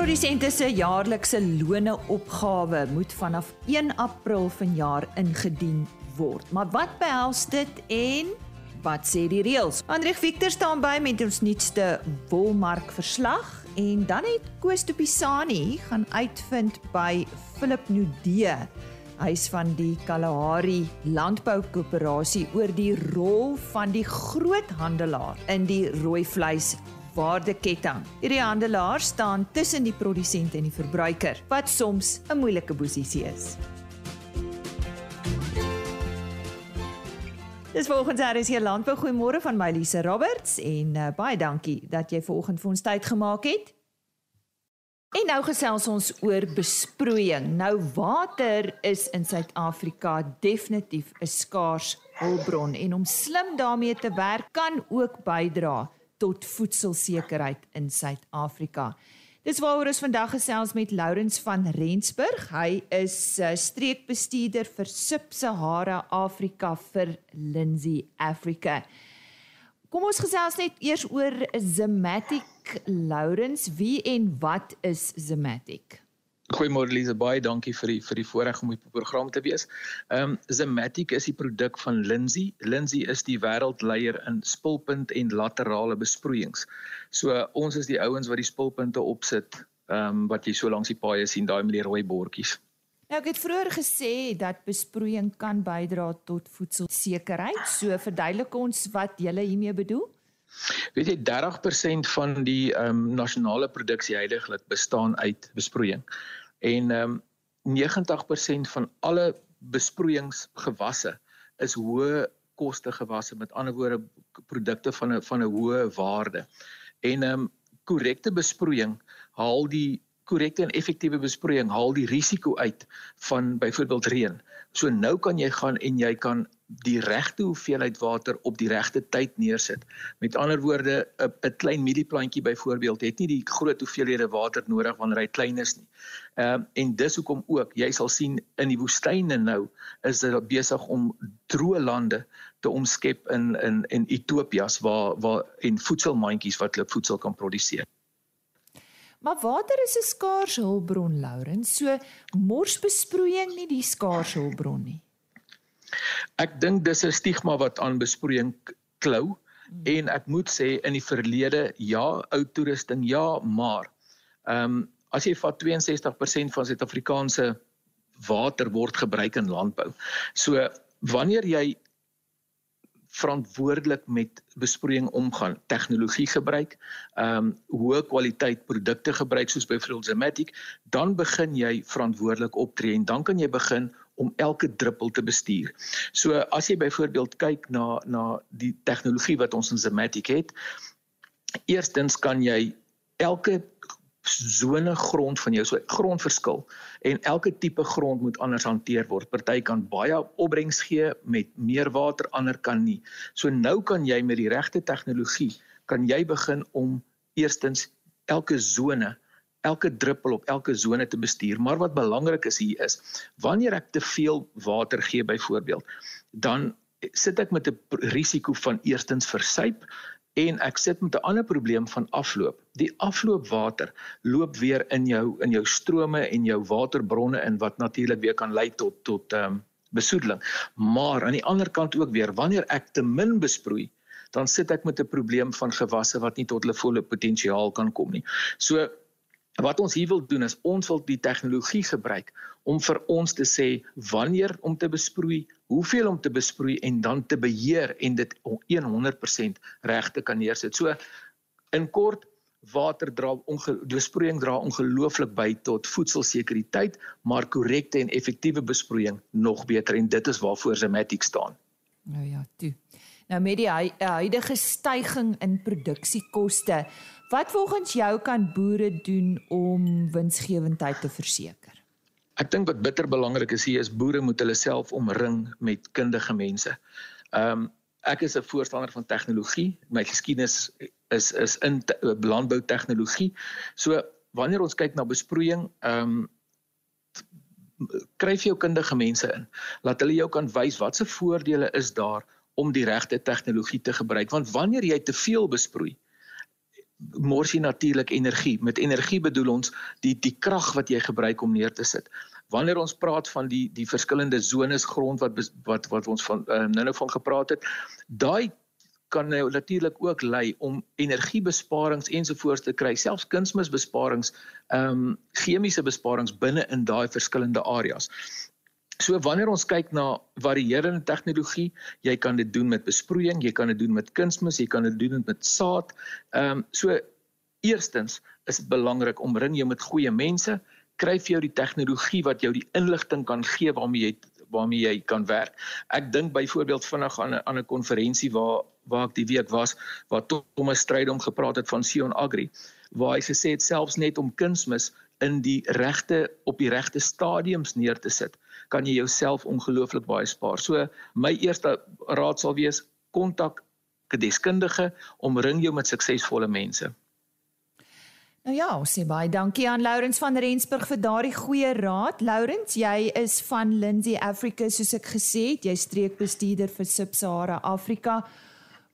Melkprodusente se jaarlikse lone opgawe moet vanaf 1 April vanjaar ingedien word. Maar wat behels dit en wat sê die reëls? Andrej Victor staan by met ons nuutste wolmark verslag en dan het Koos de Pisani gaan uitvind by Philip Nudee huis van die Kalahari Landboukoöperasie oor die rol van die groothandelaar in die rooi vleis waardeketting. Hierdie handelaar staan tussen die produsent en die verbruiker wat soms 'n moeilike posisie is. Dis volgens haar is hier landbou goeiemôre van my Lise Roberts en uh, baie dankie dat jy vanoggend vir ons tyd gemaak het. En nou gesels ons oor besproeiing. Nou water is in Suid-Afrika definitief 'n skaars hulpbron en om slim daarmee te werk kan ook bydra tot voedselsekerheid in Suid-Afrika. Dis waaroor ons vandag gesels met Lourens van Rensburg. Hy is uh, streekbestuurder vir Sub-Sahara Afrika vir Lindsay Africa. Kom ons gesels net eers oor Zematic Lourens. Wie en wat is Zematic? Goeiemôre Lise, baie dankie vir die vir die voorreg om op die program te wees. Ehm um, Zematic is die produk van Lindsay. Lindsay is die wêreldleier in spulpunt en laterale besproeiings. So ons is die ouens wat die spulpunte opsit, ehm um, wat jy so langs die paaie sien, daai met die rooi bordjies. Nou ek het vroeër gesê dat besproeiing kan bydra tot voedselsekerheid. So verduidelik ons wat jy hiermee bedoel. Weet jy 30% van die ehm um, nasionale produksie heidaglik bestaan uit besproeiing. En ehm um, 90% van alle besproeiingsgewasse is hoë koste gewasse. Met ander woorde produkte van 'n van 'n hoë waarde. En ehm um, korrekte besproeiing haal die korrekte en effektiewe besproeiing haal die risiko uit van byvoorbeeld reën. So nou kan jy gaan en jy kan die regte hoeveelheid water op die regte tyd neersit. Met ander woorde, 'n klein mielieplantjie byvoorbeeld het nie die groot hoeveelhede water nodig wanneer hy klein is nie. Ehm uh, en dis hoekom ook jy sal sien in die woestyne nou is dit besig om droë lande te omskep in in in Ethiopias waar waar en voedselmandjies wat hulle voedsel kan produseer. Maar water is 'n skaarse hulpbron, Lauren. So morsbesproeiing nie die skaarse hulpbron nie. Ek dink dis 'n stigma wat aan besproeiing klou hmm. en ek moet sê in die verlede ja, ou toerusting ja, maar ehm um, as jy vat 62% van Suid-Afrikaanse water word gebruik in landbou. So wanneer jy verantwoordelik met besproeiing omgaan, tegnologie gebruik, ehm um, hoë kwaliteit produkte gebruik soos byvoorbeeld Zematic, dan begin jy verantwoordelik optree en dan kan jy begin om elke druppel te bestuur. So as jy byvoorbeeld kyk na na die tegnologie wat ons in Zematic het, eerstens kan jy elke sone grond van jou so grondverskil en elke tipe grond moet anders hanteer word. Party kan baie opbrengs gee met meer water, ander kan nie. So nou kan jy met die regte tegnologie kan jy begin om eerstens elke sone elke druppel op elke sone te bestuur. Maar wat belangrik is hier is wanneer ek te veel water gee byvoorbeeld, dan sit ek met 'n risiko van eerstens versuip en ek sit met 'n ander probleem van afloop. Die afloopwater loop weer in jou in jou strome en jou waterbronne in wat natuurlik weer kan lei tot tot ehm um, besoedeling. Maar aan die ander kant ook weer wanneer ek te min besproei, dan sit ek met 'n probleem van gewasse wat nie tot hulle volle potensiaal kan kom nie. So wat ons hier wil doen is ons wil die tegnologie gebruik om vir ons te sê wanneer om te besproei, hoeveel om te besproei en dan te beheer en dit 100% reg te kan neersit. So in kort water dra besproeiing dra ongelooflik by tot voedselsekuriteit, maar korrekte en effektiewe besproeiing nog beter en dit is waarvoor Zematic staan. Nou ja, toe. Nou met die huidige stygings in produksiekoste Wat volgens jou kan boere doen om winsgewendheid te verseker? Ek dink wat bitter belangrik is hier is boere moet hulle self omring met kundige mense. Ehm um, ek is 'n voorstander van tegnologie. My geskiedenis is is in landbou tegnologie. So wanneer ons kyk na besproeiing, ehm um, kry jy jou kundige mense in. Laat hulle jou kan wys wat se voordele is daar om die regte tegnologie te gebruik want wanneer jy te veel besproei, mors jy natuurlik energie. Met energie bedoel ons die die krag wat jy gebruik om neer te sit. Wanneer ons praat van die die verskillende zones grond wat wat wat ons van uh, nou-nou van gepraat het, daai kan nou natuurlik ook lei om energiebesparings ensovoorts te kry, selfs kunsmisbesparings, ehm um, chemiese besparings binne in daai verskillende areas. So wanneer ons kyk na varierende tegnologie, jy kan dit doen met besproeiing, jy kan dit doen met kunsmis, jy kan dit doen met saad. Ehm um, so eerstens is dit belangrik om ring jou met goeie mense, kry vir jou die tegnologie wat jou die inligting kan gee waarmee jy waarmee jy kan werk. Ek dink byvoorbeeld vinnig aan 'n aan 'n konferensie waar waar ek die week was waar Thomas Strydom gepraat het van Sion Agri waar hy gesê het selfs net om kunsmis in die regte op die regte stadiums neer te sit kan jy jouself ongelooflik baie spaar. So my eerste raad sal wees kontak 'n deskundige, omring jou met suksesvolle mense. Nou ja, ons sê baie dankie aan Lourens van Rensburg vir daardie goeie raad. Lourens, jy is van Lindsay Africa soos ek gesê het, jy streekbestuurder vir Sub-Sahara Afrika.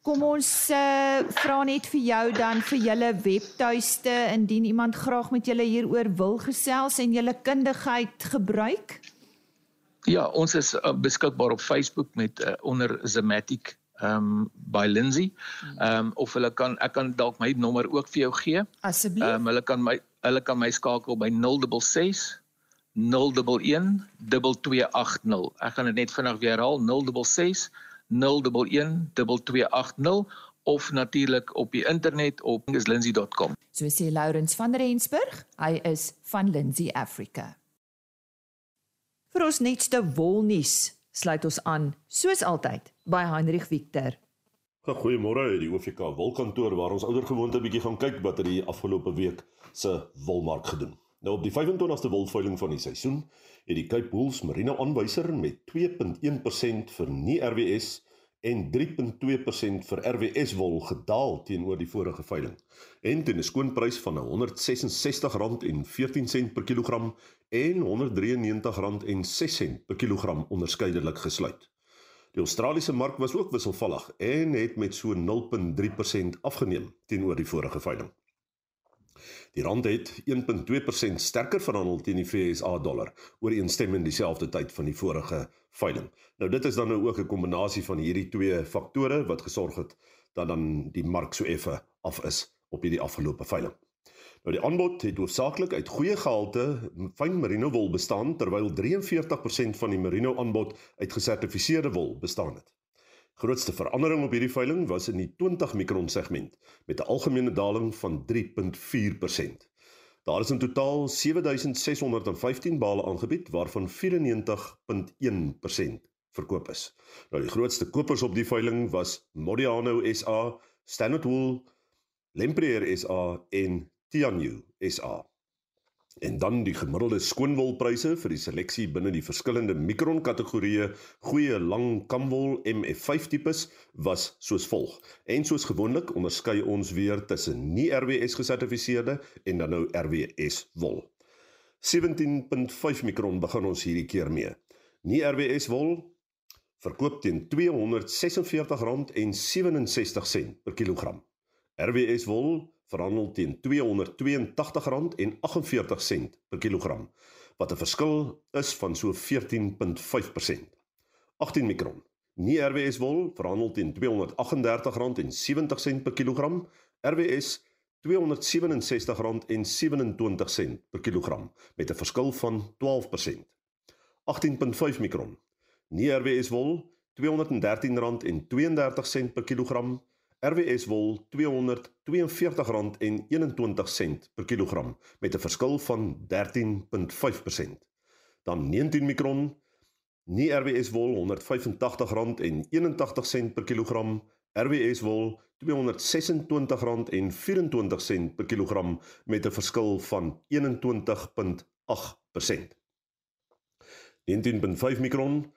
Kom ons uh, vra net vir jou dan vir julle webtuiste indien iemand graag met julle hieroor wil gesels en julle kundigheid gebruik. Ja, ons is uh, beskikbaar op Facebook met uh, onder Zematic um by Lindsay. Um of hulle kan ek kan dalk my nommer ook vir jou gee. Asseblief. Um hulle kan my hulle kan my skakel by 066 011 2280. Ek gaan dit net vinnig weer herhaal 066 011 2280 of natuurlik op die internet op lindsay.com. So sê Lourens van Rensburg, hy is van Lindsay Africa. Vir ons netste wolnuus sluit ons aan, soos altyd, by Heinrich Victor. Goeiemôre uit die OFK wolkantoor waar ons ouer gewoonte 'n bietjie gaan kyk wat het die afgelope week se wolmark gedoen. Nou op die 25ste wolveiling van die seisoen het die Cape Bulls Merino aanwyser met 2.1% vir nie RWS en 3.2% vir RWS wol gedaal teenoor die vorige veiling. En teen 'n skoonprys van R166.14 per kilogram en R193.06 per kilogram onderskeidelik gesluit. Die Australiese mark was ook wisselvallig en het met so 0.3% afgeneem teenoor die vorige veiling. Die rand het 1.2% sterker verhandel teen die FSA dollar ooreenstemmend dieselfde tyd van die vorige veiling. Nou dit is dan nou ook 'n kombinasie van hierdie twee faktore wat gesorg het dat dan die mark so effe af is op hierdie afgelope veiling. Nou die aanbod het hoofsaaklik uit goeie gehalte fyn merino wol bestaan terwyl 43% van die merino aanbod uit gesertifiseerde wol bestaan het. Grootste verandering op hierdie veiling was in die 20 mikron segment met 'n algemene daling van 3.4%. Daar is in totaal 7615 bale aangebied waarvan 94.1% verkoop is. Nou die grootste kopers op die veiling was Modiano SA, Standard Wool, Lempriere SA en Tianyu SA. En dan die gemiddelde skoonwolpryse vir die seleksie binne die verskillende mikron kategorieë goeie lang kamwol MF5 tipes was soos volg. En soos gewoonlik onderskei ons weer tussen nie RWS gesertifiseerde en dan nou RWS wol. 17.5 mikron begin ons hierdie keer mee. Nie RWS wol verkoop teen R246.67 per kilogram. RWS wol verhandel teen R282.48 per kilogram wat 'n verskil is van so 14.5%. 18 mikron. Nie RWS wol verhandel teen R238.70 per kilogram, RWS R267.27 per kilogram met 'n verskil van 12%. 18.5 mikron. Nie RWS wol R213.32 per kilogram, RWS wol R242.21 per kilogram met 'n verskil van 13.5%. Dan 19 mikron nie RWS wol R185.81 per kilogram, RWS wol R226.24 per kilogram met 'n verskil van 21.8%. 19.5 mikron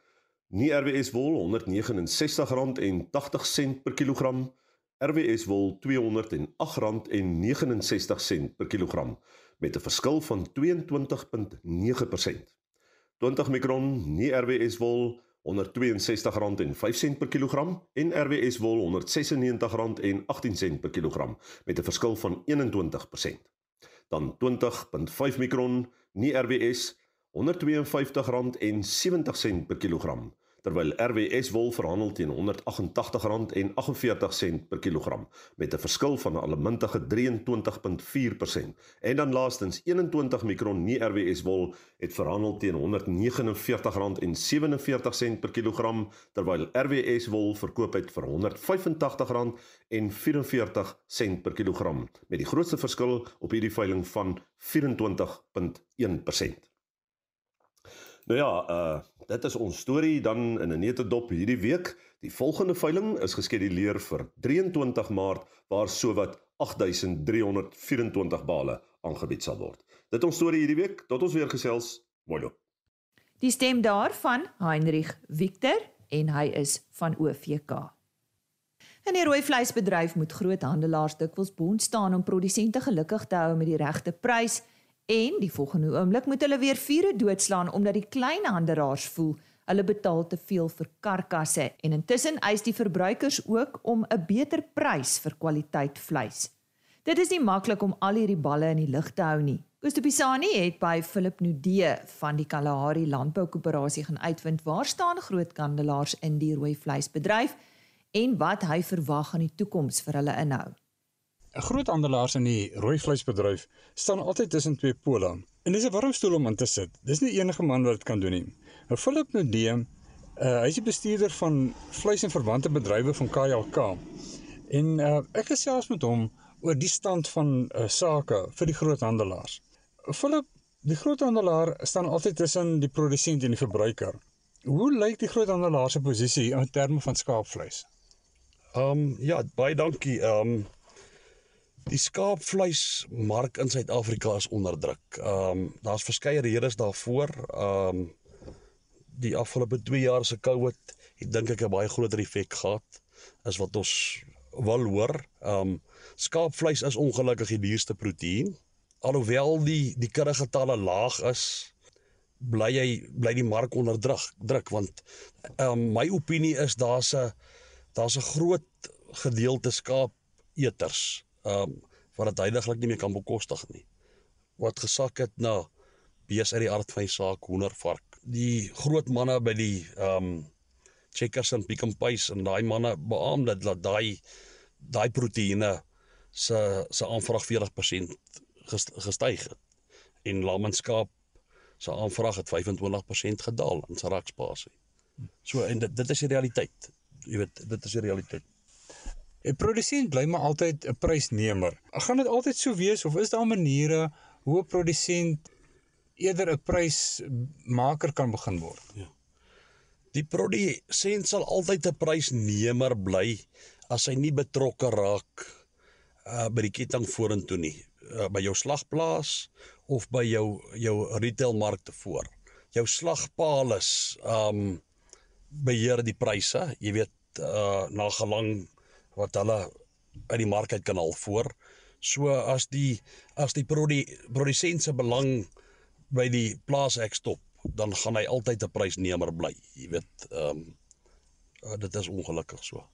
nie RWS wol R169.80 per kilogram RWS wol R208.69 per kilogram met 'n verskil van 22.9%. 20 mikron nie RWS wol R162.05 per kilogram en RWS wol R196.18 per kilogram met 'n verskil van 21%. Dan 20.5 mikron nie RWS R152.70 per kilogram terwyl RWS wol verhandel teen R188.48 per kilogram met 'n verskil van 'n allemintige 23.4% en dan laastens 21 mikron nie RWS wol het verhandel teen R149.47 per kilogram terwyl RWS wol verkoop het vir R185.44 per kilogram met die grootste verskil op hierdie veiling van 24.1%. Nou ja, uh dit is ons storie dan in 'n netedop hierdie week. Die volgende veiling is geskeduleer vir 23 Maart waar sowat 8324 bale aangebied sal word. Dit ons storie hierdie week. Tot ons weer gesels. Mooi loop. Die stem daarvan Heinrich Victor en hy is van OVK. In die rooi vleisbedryf moet groothandelaars dikwels bond staan om produsente gelukkig te hou met die regte prys En die volgende oomblik moet hulle weer vure doodslaan omdat die kleinhandelaars voel hulle betaal te veel vir karkasse en intussen eis die verbruikers ook om 'n beter prys vir kwaliteit vleis. Dit is nie maklik om al hierdie balle in die lug te hou nie. Kosto Pisani het by Philip Nudee van die Kalahari Landboukoöperasie gaan uitvind waar staan grootkandelaars in die rooi vleisbedryf en wat hy verwag aan die toekoms vir hulle inhou. 'n Groot aandelaars in die rooi vleisbedryf staan altyd tussen twee pole. En dis 'n warm stoel om in te sit. Dis nie enige man wat dit kan doen nie. Nou Philip Nudee, uh, hy is die bestuurder van vleis en verwante bedrywe van KLK. En uh, ek gesels met hom oor die stand van uh, sake vir die groot handelaars. Philip, die groot handelaar staan altyd tussen die produsent en die verbruiker. Hoe lyk die groot handelaar se posisie in terme van skaapvleis? Ehm um, ja, baie dankie. Ehm um, Die skaapvleismark in Suid-Afrika is onder druk. Ehm um, daar's verskeie redes daarvoor. Ehm um, die afgelope 2 jaar se COVID het dink ek 'n baie groter effek gehad as wat ons wil hoor. Ehm um, skaapvleis is ongelukkig die duurste proteïen. Alhoewel die die kudde getalle laag is, bly hy bly die mark onder druk, druk want ehm um, my opinie is daar's 'n daar's 'n groot gedeelte skaapeters ehm um, wat dit heidaglik nie meer kan bekostig nie. Wat gesak het na bees uit die aard van die saak hoender vark. Die groot manne by die ehm um, Checkers en Pick n Pay en daai manne beamoen dat dat daai daai proteïene se se aanvraag 40% gestyg het. En lammenskaap se aanvraag het 25% gedaal in sy rakspasie. So en dit dit is die realiteit. Jy weet, dit is die realiteit. 'n Produsent bly maar altyd 'n prysnemer. Gaan dit altyd so wees of is daar maniere hoe 'n produsent eerder 'n prysmaker kan begin word? Ja. Die produsent sal altyd 'n prysnemer bly as hy nie betrokke raak uh by die ketting vorentoe nie, uh, by jou slagplaas of by jou jou retailmarkte voor. Jou slagpaal is um beheer die pryse, jy weet uh na gelang wat hulle uit die mark uit kan haal voor. So as die as die produsent se belang by die plaas ek stop, dan gaan hy altyd 'n prysnemer bly. Jy weet, ehm um, dit is ongelukkig so.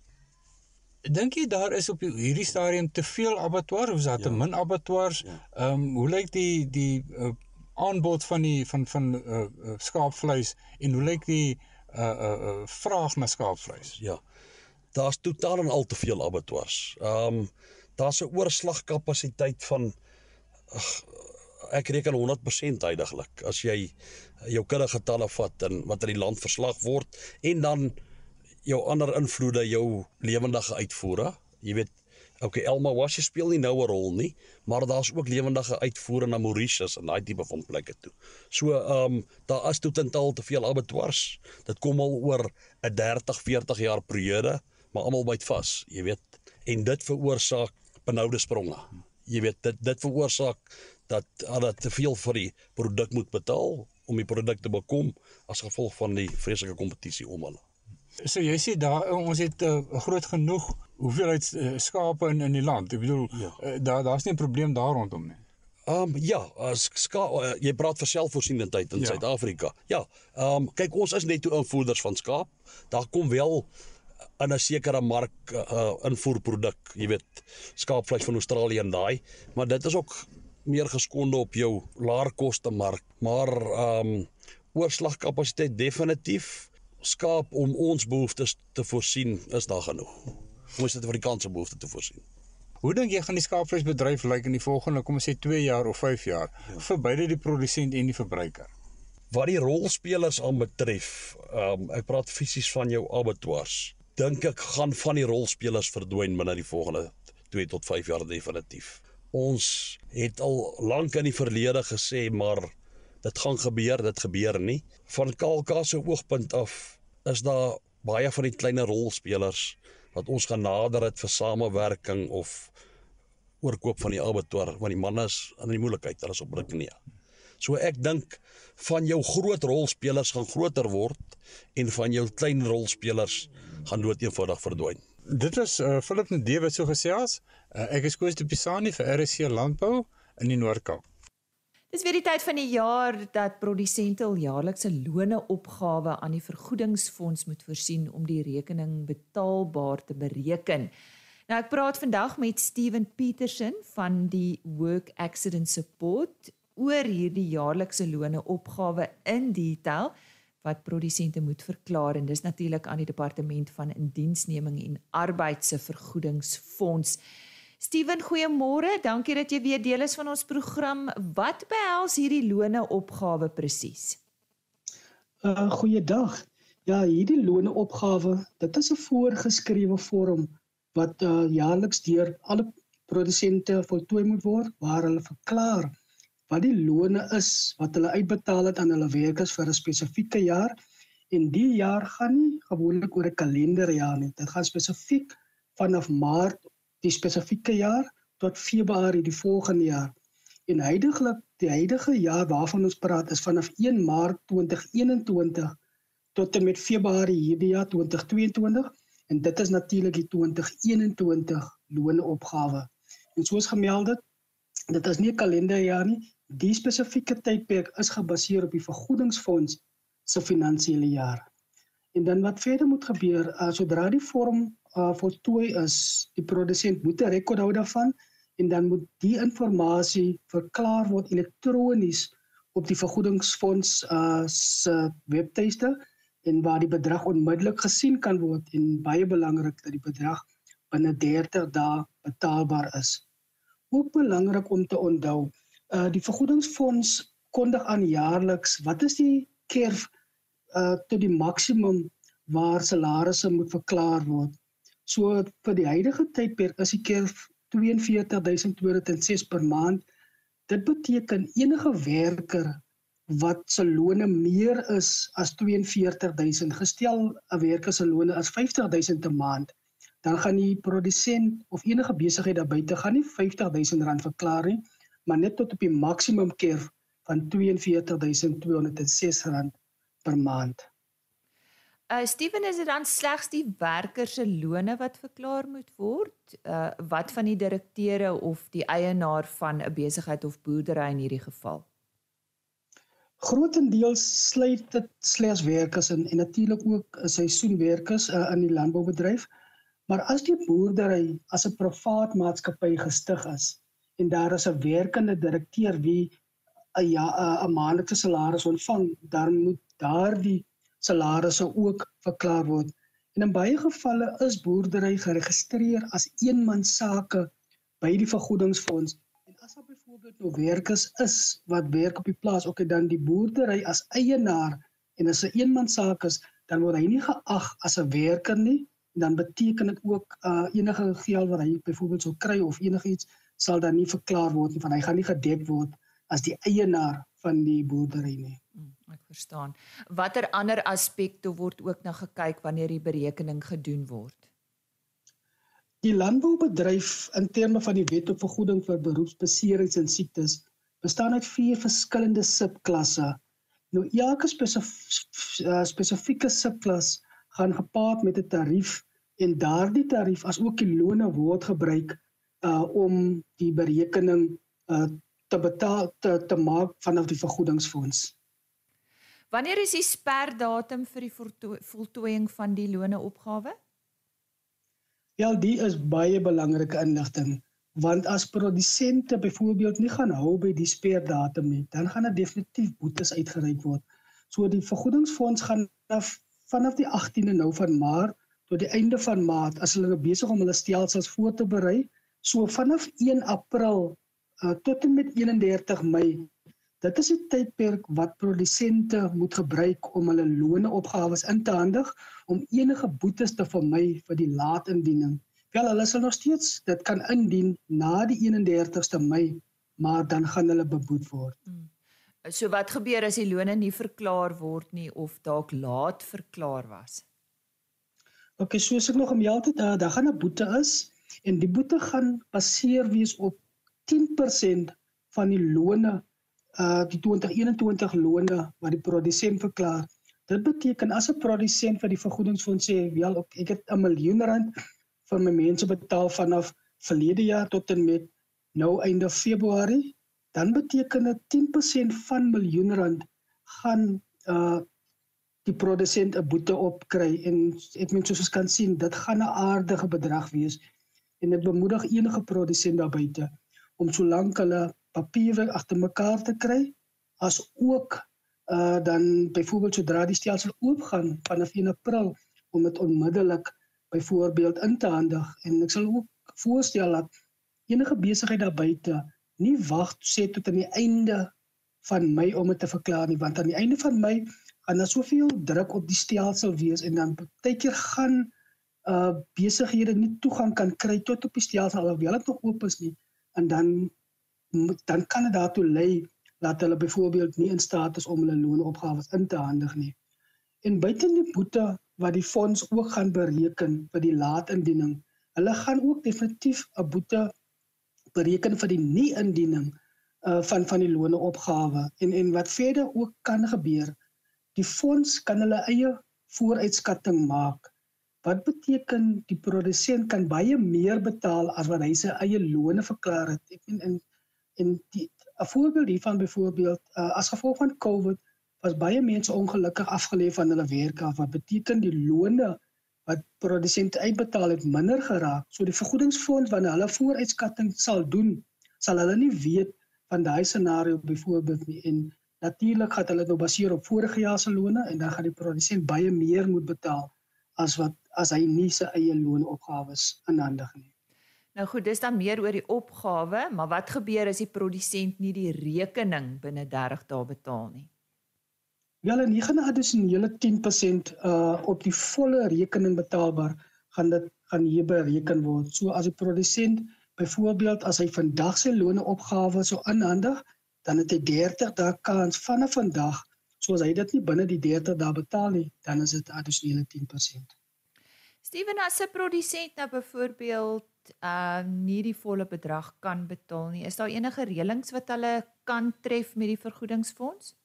Dink jy daar is op hierdie stadium te veel abattoirs of is daar ja. te min abattoirs? Ja. Ehm ja. um, hoe lyk die die uh, aanbod van die van van uh, uh, skaapvleis en hoe lyk die uh uh, uh vraag na skaapvleis? Ja daar's totaal en al te veel abattoirs. Ehm um, daar's 'n oorslagkapasiteit van ag ek reken 100% heidaglik as jy jou kudde getalle vat en wat in die land verslag word en dan jou ander invloede jou lewendige uitvoere. Jy weet Okay, Elma Wash speel nie nou 'n rol nie, maar daar's ook lewendige uitvoere na Mauritius en daai tipe van plekke toe. So, ehm um, daar is totaal te veel abattoirs. Dit kom al oor 'n 30, 40 jaar periode maar almal byt vas, jy weet. En dit veroorsaak benoude spronge. Jy weet dit dit veroorsaak dat hulle te veel vir die produk moet betaal om die produk te bekom as gevolg van die vreeslike kompetisie om hulle. So jy sê daar ons het 'n uh, groot genoeg hoeveelheid uh, skape in in die land. Ek bedoel ja. uh, daar daar's nie 'n probleem daar rondom nie. Ehm um, ja, as ska uh, jy praat vir selfvoorsienendheid in ja. Suid-Afrika. Ja. Ehm um, kyk ons is net toe invoerders van skaap. Daar kom wel in 'n sekere mark uh, invoerproduk, jy weet, skaapvleis van Australië en daai, maar dit is ook meer geskonde op jou laerkoste mark, maar ehm um, oorslagkapasiteit definitief skaap om ons behoeftes te voorsien is daar genoeg. Ons het vir die kanse behoeftes te voorsien. Hoe dink jy gaan die skaapvleisbedryf lyk in die volgende kom ons sê 2 jaar of 5 jaar ja. vir beide die produsent en die verbruiker? Wat die rolspelers aanbetref, um, ek praat fisies van jou abattoirs. Dink ek gaan van die rolspelers verdwyn binne die volgende 2 tot 5 jaar definitief. Ons het al lank in die verlede gesê maar dit gaan gebeur, dit gebeur nie. Van KALKA se oogpunt af is daar baie van die kleiner rolspelers wat ons genader het vir samewerking of oorkoop van die abattoir want die manne is in die moeilikheid hulle is op druk nee. So ek dink van jou groot rolspelers gaan groter word en van jou klein rolspelers gaan dood eenvoudig verdwyn. Dit was uh, Philip Ndee wat so gesê het. Uh, ek is Koos de Pisani vir RC Landbou in die Noord-Kaap. Dis weer die tyd van die jaar dat produsente al jaarlikse loone opgawe aan die vergoedingsfonds moet voorsien om die rekening betaalbaar te bereken. Nou ek praat vandag met Steven Petersen van die Work Accident Support oor hierdie jaarlikse loone opgawe in detail wat produsente moet verklaar en dis natuurlik aan die departement van indiensneming en arbeid se vergoedingsfonds. Steven, goeiemôre. Dankie dat jy weer deel is van ons program. Wat behels hierdie loone opgawe presies? Uh goeiedag. Ja, hierdie loone opgawe, dit is 'n voorgeskrewe vorm wat uh jaarliks deur alle produsente voltooi moet word waar hulle verklaar wat die loone is wat hulle uitbetaal het aan hulle werkers vir 'n spesifieke jaar. En die jaar gaan nie gewoonlik oor 'n kalenderjaar nie. Dit gaan spesifiek vanaf Maart die spesifieke jaar tot Februarie die volgende jaar. En heidaglik die huidige jaar waarvan ons praat is vanaf 1 Maart 2021 tot en met Februarie hierdie jaar 2022 en dit is natuurlik die 2021 loonopgawe. En soos gemeld het, dit is nie 'n kalenderjaar nie. Die spesifieke tydperk is gebaseer op die vergoedingsfonds se finansiële jaar. En dan wat verder moet gebeur, uh, sodra die vorm uh, voltooi is, die produsent moet 'n rekord hou daarvan en dan moet die inligting verklaar word elektronies op die vergoedingsfonds uh, se webtuiste en waar die bedrag onmiddellik gesien kan word en baie belangrik dat die bedrag binne 30 dae betaalbaar is. Ook belangrik om te onthou, uh die vergoedingsfonds kondig aan jaarliks wat is die kerf uh tot die maksimum waar salarisse moet verklaar word. So vir die huidige tydperk is die keer 42206 per maand. Dit beteken enige werker wat se loone meer is as 42000 gestel 'n werker se loone as 50000 'n maand, dan gaan die produsent of enige besigheid daar buite gaan nie 50000 rand verklaar nie, maar net tot op die maksimum keer van 42206 rand per maand. Uh Steven is dit dan slegs die werkers se lone wat verklaar moet word? Uh wat van die direkteure of die eienaar van 'n besigheid of boerdery in hierdie geval? Grootendeels sluit dit slegs werkers in en natuurlik ook seisoenwerkers uh, in die landboubedryf. Maar as die boerdery as 'n privaat maatskappy gestig is en daar is 'n werkende direkteur wie 'n ja 'n maandelikse salaris ontvang, dan moet daardie salarisse ook verklaar word. En in baie gevalle is boerdery geregistreer as eenmansake by die vergoedingsfonds. En as daar byvoorbeeld nou werkers is wat werk op die plaas, ook dan die boerdery as eienaar en as 'n eenmansaak is, dan word hy nie geag as 'n werker nie dan beteken dit ook uh enige geld wat hy byvoorbeeld sou kry of enigiets sal dan nie verklaar word nie van hy gaan nie gedek word as die eienaar van die boerdery nie. Hmm ek verstaan. Watter ander aspekte word ook na gekyk wanneer die berekening gedoen word? Die landboubedryf in terme van die wet op vergoeding vir beroepsbeserings en siektes bestaan uit vier verskillende subklasse. Nou elke spesif uh, spesifieke subklas gaan gepaard met 'n tarief en daardie tarief as ook die loone word gebruik uh om die berekening uh te betaal te te maak vanaf die vergoedingsfonds. Wanneer is die sperdatum vir die voltooiing van die loone opgawe? Ja, die is baie belangrike inligting want as produsente byvoorbeeld nie gaan hou by die sperdatum nie, dan gaan dit definitief boetes uitgereik word. So die vergoedingsfonds gaan af, vanaf die 18de nou van Maart tot die einde van Maart as hulle nou besig om hulle stelsels voor te berei, so vanaf 1 April uh, tot en met 31 Mei. Dit is 'n tydperk wat produsente moet gebruik om hulle loone opgawes in te handig om enige boetes te vermy vir die laat indiening. Wel, hulle sal nog steeds dit kan indien na die 31ste Mei, maar dan gaan hulle beboet word. Hmm. So wat gebeur as die loone nie verklaar word nie of dalk laat verklaar was? OK, soos ek nog gemeld het, uh, daar gaan 'n boete is en die boete gaan baseer wees op 10% van die loone uh die 2021 loone wat die produsent verklaar. Dit beteken as 'n produsent vir die vergoedingsfonds sê, "Wel, ek het 'n miljoen rand vir my mense betaal vanaf verlede jaar tot en met nou einde Februarie, dan beteken dit 10% van miljoen rand gaan uh die produsent 'n boete opkry en ek meen soos ons kan sien, dit gaan 'n aardige bedrag wees en dit bemoedig enige produsent daar buite om solank hulle papiere agter mekaar te kry as ook uh dan byvoorbeeld sodra die stelsel oopgaan vanaf 1 April om dit onmiddellik byvoorbeeld in te handig. En ek sal ook voorstel dat enige besigheid daar buite nie wag sê tot aan die einde van Mei om dit te verklaar nie want aan die einde van Mei gaan daar soveel druk op die stelsel wees en dan baie keer gaan uh besighede nie toegang kan kry tot op die stelsel alhoewel dit nog oop is nie en dan dan kan dit daartoe lei dat hulle byvoorbeeld nie in staat is om hulle loonopgawes in te handig nie. En buite die boete wat die fonds ook gaan bereken vir die laat indiening. Hulle gaan ook definitief 'n boete bereken vir die nie indiening uh van van die loone opgawe en en wat verder ook kan gebeur. Die fonds kan hulle eie vooruitskatting maak. Wat beteken die produsent kan baie meer betaal as wat hy sy eie loone verklaar het. Ek en en en die 'n voorbeeld hiervan byvoorbeeld uh, as gevolg van COVID was baie mense ongelukkig afgelê van hulle werk af wat beteken die loone wat produsente uitbetaal het minder geraak. So die vergoedingsfonds wanneer hulle vooruitskatting sal doen, sal hulle nie weet van daai scenario byvoorbeeld nie en natuurlik gaan hulle nou baseer op vorige jaar se loone en dan gaan die produsent baie meer moet betaal as wat as hy nie sy eie loonopgawes inhandig nie. Nou goed, dis dan meer oor die opgawe, maar wat gebeur as die produsent nie die rekening binne 30 dae betaal nie? Wel en hier gaan 'n addisionele 10% uh op die volle rekening betaalbaar gaan dit gaan hier bereken word. So as die produsent byvoorbeeld as hy vandag sy loone opgawe so inhandig, dan het hy 30 dae kans vanaf vandag. So as hy dit nie binne die 30 dae betaal nie, dan is dit addisionele 10%. Steven as 'n produsent nou byvoorbeeld uh nie die volle bedrag kan betaal nie, is daar enige reëlings wat hulle kan tref met die vergoedingsfonds?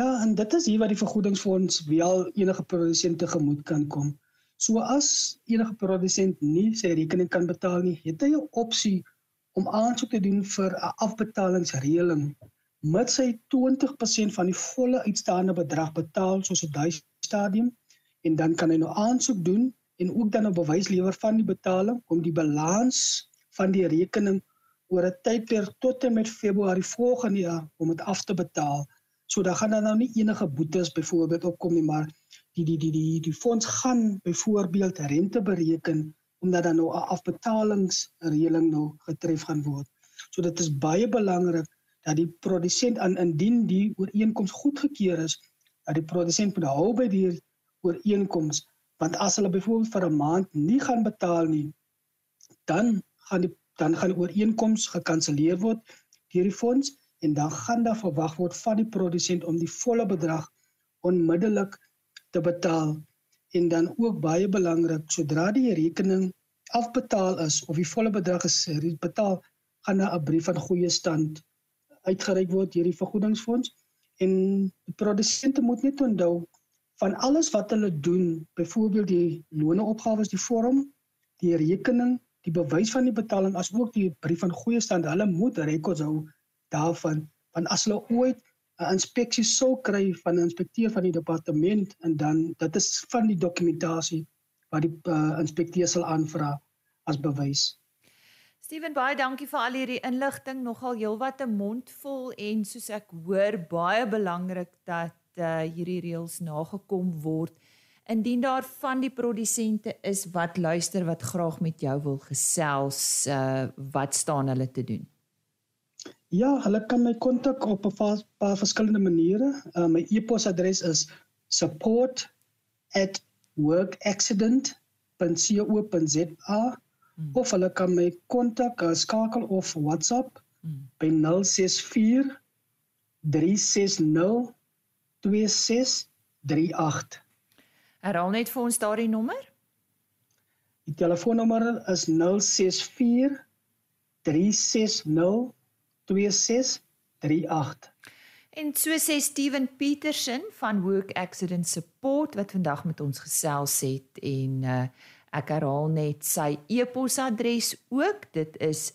Ja, en dit is hier waar die vergoedingsfonds wel enige produsente gemoed kan kom. So as enige produsent nie sy rekening kan betaal nie, het hy 'n opsie om aansoek te doen vir 'n afbetalingsreëling mits hy 20% van die volle uitstaande bedrag betaal soos op daai stadium en dan kan hy nou aansoek doen en ook dan 'n bewys lewer van die betaling om die balans van die rekening oor 'n tydperk tot en met Februarie volgende jaar om dit af te betaal. So dan gaan daar nou nie enige boetes byvoorbeeld opkom nie, maar die die die die die fonds gaan byvoorbeeld rente bereken omdat dan nou 'n afbetalingsreëling nou getref gaan word. So dit is baie belangrik dat die produsent aan indien die ooreenkoms goedgekeur is, dat die produsent moet hou by die ooreenkoms, want as hulle byvoorbeeld vir 'n maand nie gaan betaal nie, dan gaan die dan gaan die ooreenkoms gekanselleer word deur die fonds en dan gaan daar verwag word van die produsent om die volle bedrag onmiddellik te betaal. En dan ook baie belangrik sodra die rekening afbetaal is of die volle bedrag is betaal gaan 'n brief van goeie stand uitgereik word deur die vergoedingsfonds. En die produsente moet net onthou van alles wat hulle doen byvoorbeeld die loneopgawes die vorm die rekening die bewys van die betaling as ook die brief van goeie stand hulle moet rekords hou daarvan van as hulle ooit 'n inspeksie sou kry van 'n inspekteur van die departement en dan dit is van die dokumentasie wat die uh, inspekteur sal aanvra as bewys. Steven baie dankie vir al hierdie inligting, nogal heelwat 'n mond vol en soos ek hoor baie belangrik dat uh, hierdie reëls nagekom word. Indien daar van die produsente is wat luister wat graag met jou wil gesels, uh, wat staan hulle te doen? Ja, hulle kan my kontak op 'n paar verskillende maniere. Uh, my e-posadres is support@workaccident.co.za Hmm. of hulle kan my kontak uh, skakel of WhatsApp hmm. by 064 360 2638. Herhaal net vir ons daardie nommer. Die telefoonnommer is 064 360 2638. En so sê Steven Petersen van Work Accident Support wat vandag met ons gesels het en uh Ek herhaal net sy e-posadres ook. Dit is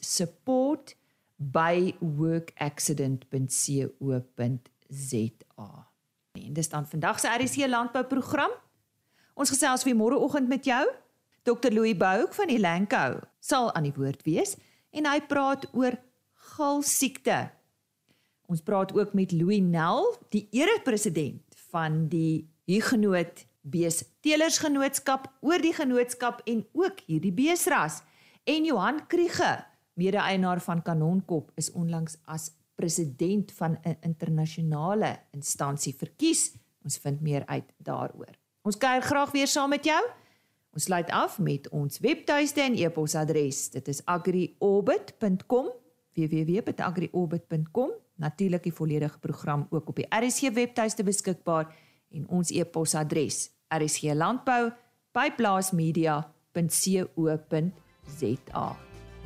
support@workaccident.co.za. En dis dan vandag se RC landbouprogram. Ons gesels weer môreoggend met jou. Dr Louis Bouk van die Lankou sal aan die woord wees en hy praat oor galsiekte. Ons praat ook met Louis Nel, die erepresident van die Huguenot Bees Telersgenootskap oor die genootskap en ook hierdie beesras. En Johan Kriege, mede-eienaar van Kanonkop, is onlangs as president van 'n internasionale instansie verkies. Ons vind meer uit daaroor. Ons kuier graag weer saam met jou. Ons sluit af met ons webtuiste en e-posadres. Dit is agriorbit.com www.agriorbit.com. Natuurlik die volledige program ook op die RSG webtuiste beskikbaar en ons e-posadres rsglandbou@plaasmedia.co.za.